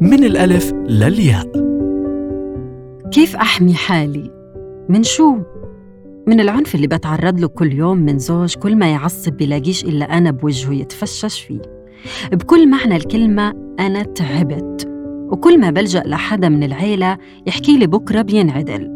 من الألف للياء. كيف أحمي حالي؟ من شو؟ من العنف اللي بتعرض له كل يوم من زوج كل ما يعصب بلاقيش إلا أنا بوجهه يتفشش فيه. بكل معنى الكلمة أنا تعبت وكل ما بلجأ لحدا من العيلة يحكي لي بكرة بينعدل.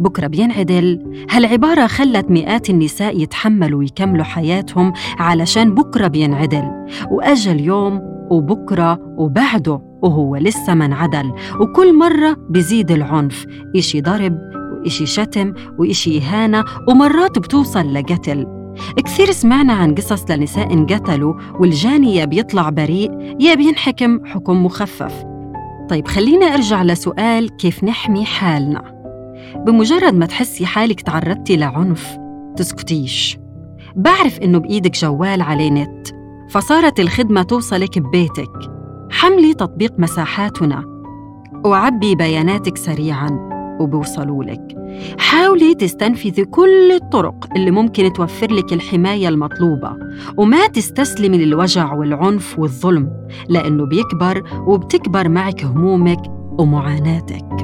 بكرة بينعدل؟ هالعبارة خلت مئات النساء يتحملوا ويكملوا حياتهم علشان بكرة بينعدل وأجى اليوم وبكرة وبعده. وهو لسه ما انعدل وكل مرة بزيد العنف إشي ضرب وإشي شتم وإشي إهانة ومرات بتوصل لقتل. كثير سمعنا عن قصص لنساء انقتلوا والجاني يا بيطلع بريء يا بينحكم حكم مخفف. طيب خلينا أرجع لسؤال كيف نحمي حالنا. بمجرد ما تحسي حالك تعرضتي لعنف تسكتيش. بعرف إنه بإيدك جوال عليه نت فصارت الخدمة توصلك ببيتك. حملي تطبيق مساحاتنا. وعبي بياناتك سريعاً. وبوصلوا لك. حاولي تستنفذي كل الطرق اللي ممكن توفر لك الحماية المطلوبة. وما تستسلمي للوجع والعنف والظلم لأنه بيكبر وبتكبر معك همومك ومعاناتك.